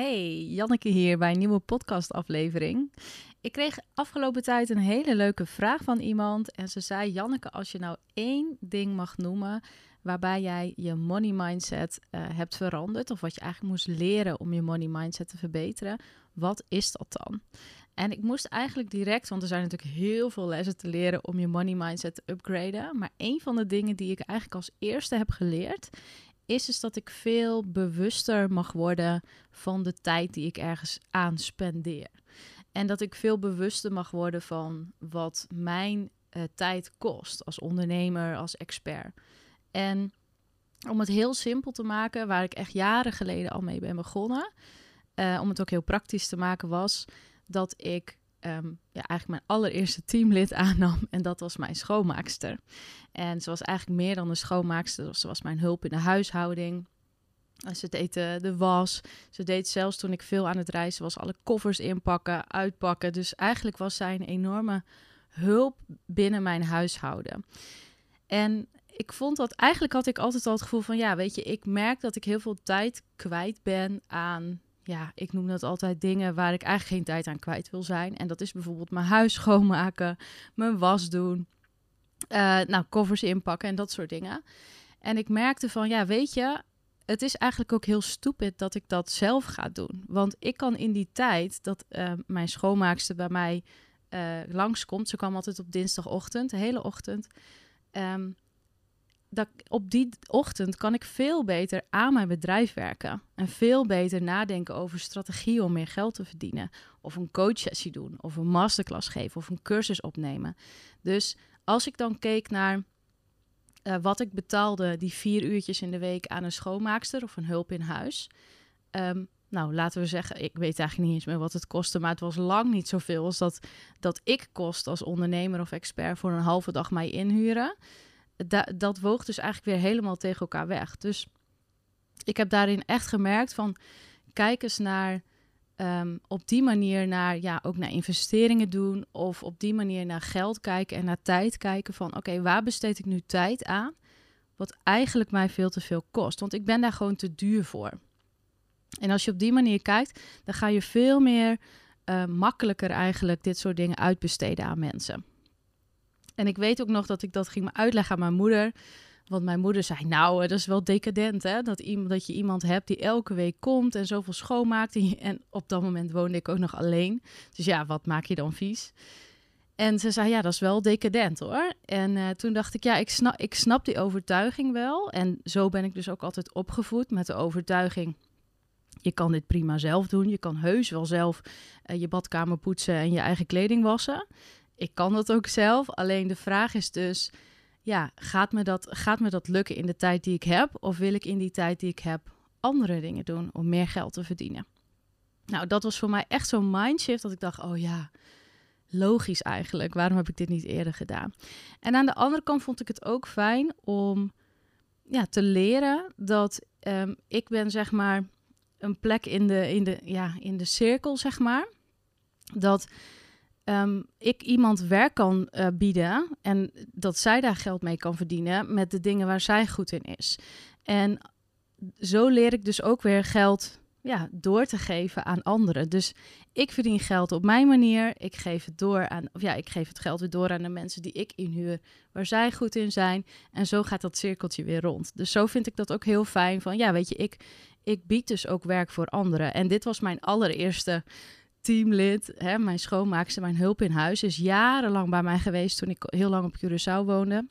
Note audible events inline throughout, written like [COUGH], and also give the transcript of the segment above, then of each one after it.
Hey, Janneke hier bij een nieuwe podcastaflevering. Ik kreeg afgelopen tijd een hele leuke vraag van iemand. En ze zei: Janneke, als je nou één ding mag noemen waarbij jij je money mindset uh, hebt veranderd, of wat je eigenlijk moest leren om je money mindset te verbeteren, wat is dat dan? En ik moest eigenlijk direct, want er zijn natuurlijk heel veel lessen te leren om je money mindset te upgraden. Maar een van de dingen die ik eigenlijk als eerste heb geleerd, is dus dat ik veel bewuster mag worden van de tijd die ik ergens aan spendeer. En dat ik veel bewuster mag worden van wat mijn uh, tijd kost als ondernemer, als expert. En om het heel simpel te maken, waar ik echt jaren geleden al mee ben begonnen, uh, om het ook heel praktisch te maken, was dat ik um, ja, eigenlijk mijn allereerste teamlid [LAUGHS] aannam. En dat was mijn schoonmaakster. En ze was eigenlijk meer dan een schoonmaakster. Ze was mijn hulp in de huishouding. Ze deed de, de, was. Ze deed zelfs toen ik veel aan het reizen was, alle koffers inpakken, uitpakken. Dus eigenlijk was zij een enorme hulp binnen mijn huishouden. En ik vond dat eigenlijk had ik altijd al het gevoel van ja, weet je, ik merk dat ik heel veel tijd kwijt ben aan ja, ik noem dat altijd dingen waar ik eigenlijk geen tijd aan kwijt wil zijn. En dat is bijvoorbeeld mijn huis [LAUGHS] schoonmaken, mijn was doen, uh, nou, covers inpakken en dat soort dingen. En ik merkte van, ja, weet je, het is eigenlijk ook heel stupid dat ik dat zelf ga doen. Want ik kan in die tijd dat uh, mijn schoonmaakster bij mij uh, langskomt, ze kwam altijd op dinsdagochtend, de hele ochtend. Um, dat op die ochtend kan ik veel beter aan mijn bedrijf werken. En veel beter nadenken over strategieën om meer geld te verdienen. Of een coachsessie doen, of een masterclass geven, of een cursus opnemen. Dus als ik dan keek naar uh, wat ik betaalde die vier uurtjes in de week aan een schoonmaakster of een hulp in huis. Um, nou, laten we zeggen, ik weet eigenlijk niet eens meer wat het kostte, maar het was lang niet zoveel als dat, dat ik kost als ondernemer of expert voor een halve dag mij inhuren dat woog dus eigenlijk weer helemaal tegen elkaar weg. Dus ik heb daarin echt gemerkt van kijk eens naar um, op die manier naar ja ook naar investeringen doen of op die manier naar geld kijken en naar tijd kijken van oké waar besteed ik nu tijd aan wat eigenlijk mij veel te veel kost? Want ik ben daar gewoon te duur voor. En als je op die manier kijkt dan ga je veel meer uh, makkelijker eigenlijk dit soort dingen uitbesteden aan mensen en ik weet ook nog dat ik dat ging uitleggen aan mijn moeder. Want mijn moeder zei, nou, dat is wel decadent, hè? Dat, iemand, dat je iemand hebt die elke week komt en zoveel schoonmaakt. En, op dat moment woonde ik ook nog alleen. Dus ja, wat maak je dan vies? En ze zei, ja, dat is wel decadent hoor. En uh, toen dacht ik, ja, ik snap, ik snap die overtuiging wel. En zo ben ik dus ook altijd opgevoed met de overtuiging. Je kan dit prima zelf doen. Je kan heus wel zelf uh, je badkamer poetsen en je eigen kleding wassen ik kan dat ook zelf. Alleen de vraag is dus, ja, gaat me, dat, gaat me dat lukken in de tijd die ik heb? Of wil ik in die tijd die ik heb andere dingen doen om meer geld te verdienen? Nou, dat was voor mij echt zo'n mindshift dat ik dacht, oh ja, logisch eigenlijk. Waarom heb ik dit niet eerder gedaan? En aan de andere kant vond ik het ook fijn om ja, te leren dat um, ik ben zeg maar een plek in de, in, de, ja, in de cirkel, zeg maar. Dat um, ik iemand werk kan uh, bieden en dat zij daar geld mee kan verdienen met de dingen waar zij goed in is. En zo leer ik dus ook weer geld ja, door te geven aan anderen. Dus ik verdien geld op mijn manier. Ik geef het door aan, of ja, ik geef het geld weer door aan de mensen die ik inhuur, waar zij goed in zijn. En zo gaat dat cirkeltje weer rond. Dus zo vind ik dat ook heel fijn. Van ja, weet je, ik, ik bied dus ook werk voor anderen. En dit was mijn allereerste teamlid, hè, mijn schoonmaakster, mijn hulp in huis, is jarenlang bij mij geweest toen ik heel lang op Curaçao woonde.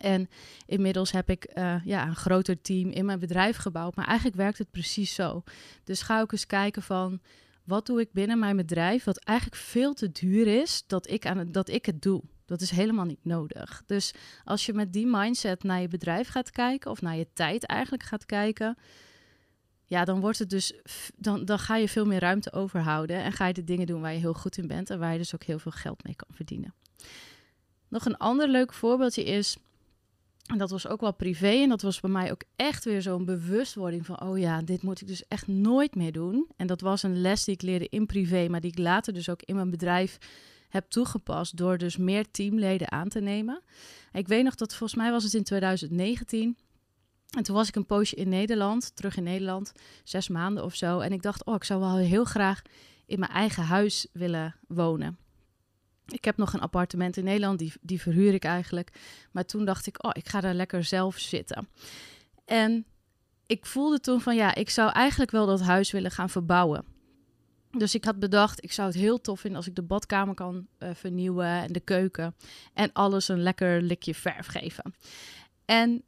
En inmiddels heb ik uh, ja, een groter team in mijn bedrijf gebouwd. Maar eigenlijk werkt het precies zo. Dus ga ook eens kijken van wat doe ik binnen mijn bedrijf, wat eigenlijk veel te duur is dat ik, aan dat ik het doe. Dat is helemaal niet nodig. Dus als je met die mindset naar je bedrijf gaat kijken, of naar je tijd eigenlijk gaat kijken, ja, dan wordt het dus, dan, dan ga je veel meer ruimte overhouden en ga je de dingen doen waar je heel goed in bent en waar je dus ook heel veel geld mee kan verdienen. Nog een ander leuk voorbeeldje is, en dat was ook wel privé en dat was bij mij ook echt weer zo'n bewustwording van, oh ja, dit moet ik dus echt nooit meer doen. En dat was een les die ik leerde in privé, maar die ik later dus ook in mijn bedrijf heb toegepast door dus meer teamleden aan te nemen. Ik weet nog dat volgens mij was het in 2019 En toen was ik een poosje in Nederland, terug in Nederland, zes maanden of zo. En ik dacht, oh, ik zou wel heel graag in mijn eigen huis willen wonen. Ik heb nog een appartement in Nederland, die, die verhuur ik eigenlijk. Maar toen dacht ik, oh, ik ga daar lekker zelf zitten. En ik voelde toen van, ja, ik zou eigenlijk wel dat huis willen gaan verbouwen. Dus ik had bedacht, ik zou het heel tof vinden als ik de badkamer kan uh, vernieuwen en de keuken. En alles een lekker likje verf geven. En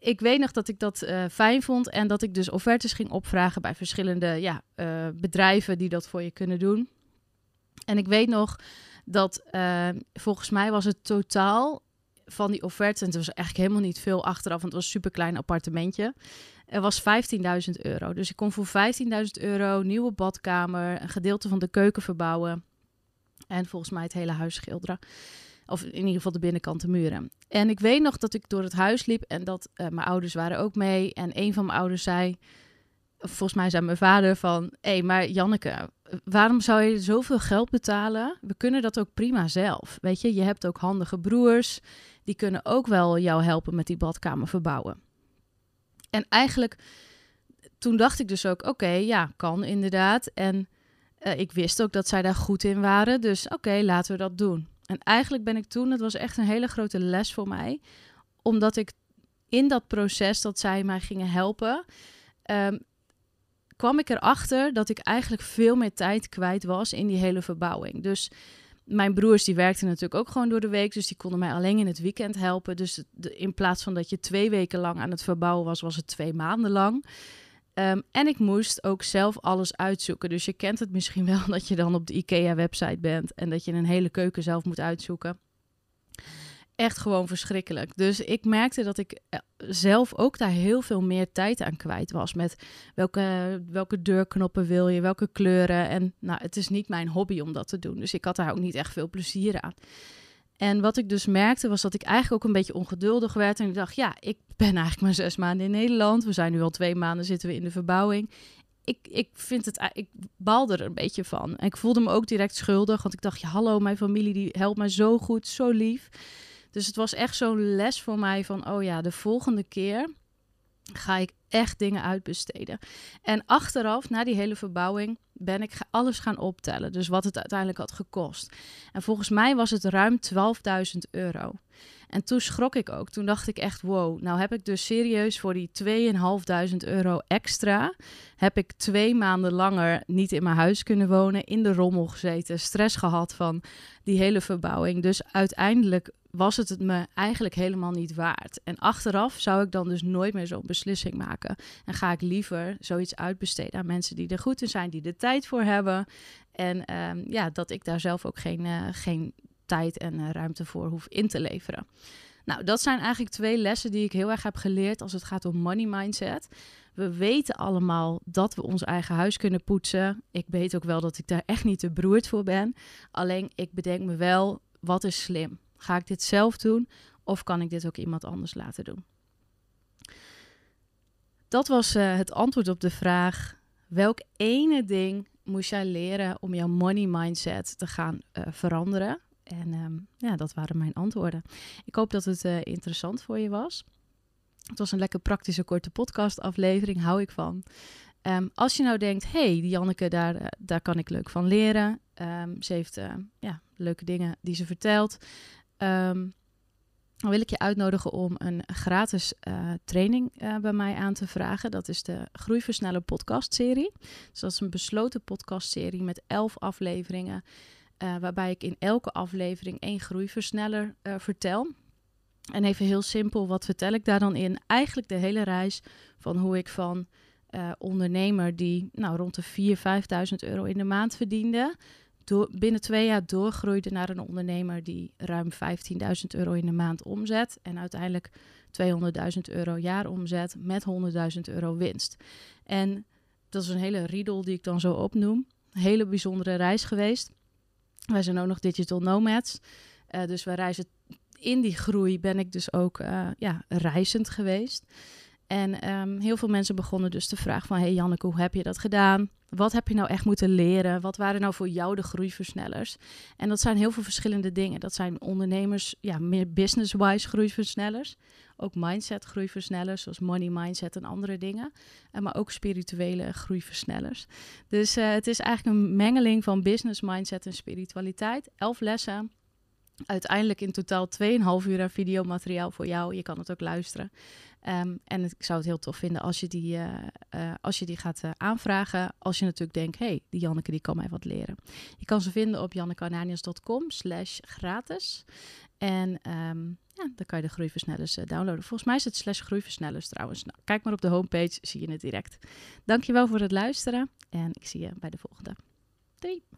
ik weet nog dat ik dat uh, fijn vond en dat ik dus offertes ging opvragen bij verschillende ja, uh, bedrijven die dat voor je kunnen doen. En ik weet nog dat uh, volgens mij was het totaal van die offertes, en het was eigenlijk helemaal niet veel achteraf, want het was een super klein appartementje. Er was 15.000 euro. Dus ik kon voor 15.000 euro nieuwe badkamer, een gedeelte van de keuken verbouwen en volgens mij het hele huis schilderen. Of in ieder geval de binnenkant de muren. En ik weet nog dat ik door het huis liep en dat uh, mijn ouders waren ook mee. En een van mijn ouders zei, volgens mij zei mijn vader van... Hé, hey, maar Janneke, waarom zou je zoveel geld betalen? We kunnen dat ook prima zelf. Weet je, je hebt ook handige broers. Die kunnen ook wel jou helpen met die badkamer verbouwen. En eigenlijk, toen dacht ik dus ook, oké, ja, kan inderdaad. En uh, ik wist ook dat zij daar goed in waren. Dus oké, laten we dat doen. En eigenlijk ben ik toen, het was echt een hele grote les voor mij, omdat ik in dat proces dat zij mij gingen helpen, um, kwam ik erachter dat ik eigenlijk veel meer tijd kwijt was in die hele verbouwing. Dus mijn broers die werkten natuurlijk ook gewoon door de week, dus die konden mij alleen in het weekend helpen. Dus in plaats van dat je twee weken lang aan het verbouwen was, was het twee maanden lang. Um, en ik moest ook zelf alles uitzoeken. Dus je kent het misschien wel [LAUGHS] dat je dan op de IKEA-website bent en dat je een hele keuken zelf moet uitzoeken. Echt gewoon verschrikkelijk. Dus ik merkte dat ik eh, zelf ook daar heel veel meer tijd aan kwijt was. Met welke, welke deurknoppen wil je, welke kleuren. En nou, het is niet mijn hobby om dat te doen. Dus ik had daar ook niet echt veel plezier aan. En wat ik dus merkte was dat ik eigenlijk ook een beetje ongeduldig werd. En ik dacht, ja, ik ben eigenlijk maar zes maanden in Nederland. We zijn nu al twee maanden zitten we in de verbouwing. Ik, ik vind het, ik balde er een beetje van. En ik voelde me ook direct schuldig, want ik dacht, ja, hallo, mijn familie die helpt mij zo goed, zo lief. Dus het was echt zo'n les voor mij van, oh ja, de volgende keer ga ik echt dingen uitbesteden. En achteraf, na die hele verbouwing, ben ik alles gaan optellen. Dus wat het uiteindelijk had gekost. En volgens mij was het ruim 12.000 euro. En toen schrok ik ook. Toen dacht ik echt, wow, nou heb ik dus serieus voor die 2.500 euro extra... heb ik twee maanden langer niet in mijn huis kunnen wonen, in de rommel gezeten, stress gehad van die hele verbouwing. Dus uiteindelijk was het het me eigenlijk helemaal niet waard. En achteraf zou ik dan dus nooit meer zo'n beslissing maken. En ga ik liever zoiets uitbesteden aan mensen die er goed in zijn, die er tijd voor hebben. En um, ja, dat ik daar zelf ook geen, uh, geen tijd en uh, ruimte voor hoef in te leveren. Nou, dat zijn eigenlijk twee lessen die ik heel erg heb geleerd als het gaat om money mindset. We weten allemaal dat we ons eigen huis kunnen poetsen. Ik weet ook wel dat ik daar echt niet te beroerd voor ben. Alleen ik bedenk me wel, wat is slim? Ga ik dit zelf doen of kan ik dit ook iemand anders laten doen? Dat was uh, het antwoord op de vraag: welk ene ding moest jij leren om jouw money mindset te gaan uh, veranderen? En um, ja, dat waren mijn antwoorden. Ik hoop dat het uh, interessant voor je was. Het was een lekker praktische korte podcastaflevering, hou ik van. Um, als je nou denkt, hey, die Janneke, daar, daar kan ik leuk van leren. Um, ze heeft ja, leuke dingen die ze vertelt. Um, dan wil ik je uitnodigen om een gratis uh, training uh, bij mij aan te vragen. Dat is de Groeiversneller podcast-serie. Dus dat is een besloten podcast-serie met elf afleveringen. Uh, waarbij ik in elke aflevering één groeiversneller vertel. En even heel simpel, wat vertel ik daar dan in? Eigenlijk de hele reis van hoe ik van ondernemer die nou, rond de 4.000, 5.000 euro in de maand verdiende binnen twee jaar doorgroeide naar een ondernemer die ruim 15.000 euro in de maand omzet. En uiteindelijk 200.000 euro jaar omzet met 100.000 euro winst. En dat is een hele riedel die ik dan zo opnoem. Een hele bijzondere reis geweest. Wij zijn ook nog digital nomads. Uh, dus wij reizen in die groei ben ik dus ook uh, ja, reizend geweest. En ehm, heel veel mensen begonnen dus te vragen van... hey Janneke, hoe heb je dat gedaan? Wat heb je nou echt moeten leren? Wat waren nou voor jou de groeiversnellers? En dat zijn heel veel verschillende dingen. Dat zijn ondernemers, ja, meer business-wise groeiversnellers. Ook mindset groeiversnellers, zoals money mindset en andere dingen. En maar ook spirituele groeiversnellers. Dus uh, het is eigenlijk een mengeling van business mindset en spiritualiteit. Elf lessen. Uiteindelijk in totaal 2,5 uur aan videomateriaal voor jou. Je kan het ook luisteren. Um, en ik zou het heel tof vinden als je die, uh, uh, als je die gaat uh, aanvragen. Als je natuurlijk denkt, hey, die Janneke die kan mij wat leren. Je kan ze vinden op jannekananius.com slash gratis. En um, ja, dan kan je de groeiversnellers downloaden. Volgens mij is het slash groeiversnellers trouwens. Nou, kijk maar op de homepage, zie je het direct. Dankjewel voor het luisteren. En ik zie je bij de volgende. Doei!